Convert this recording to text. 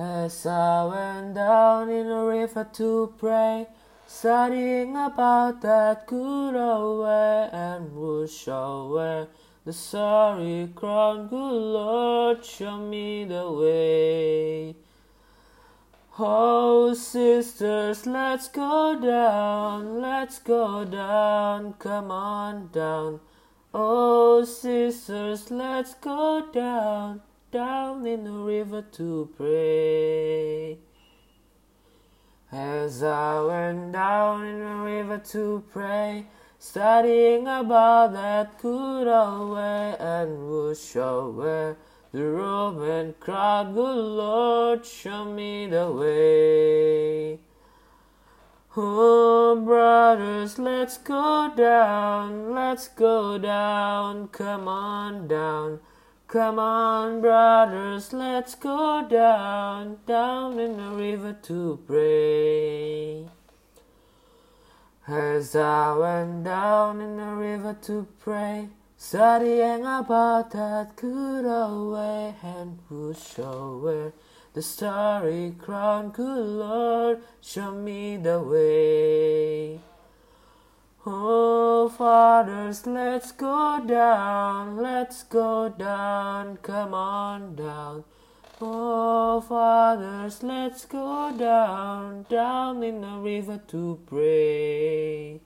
As I went down in the river to pray, studying about that good old way, and show where the sorry crown, good Lord, show me the way. Oh, sisters, let's go down, let's go down, come on down. Oh, sisters, let's go down down in the river to pray. As I went down in the river to pray, studying about that good old way, and would show oh, where the Roman crowd, good Lord, show me the way. Oh, brothers, let's go down, let's go down, come on down. Come on, brothers, let's go down, down in the river to pray. As I went down in the river to pray, studying about that good old way, and would show where the starry crown, good Lord, show me the way. Oh, fathers, let's go down, let's go down, come on down. Oh, fathers, let's go down, down in the river to pray.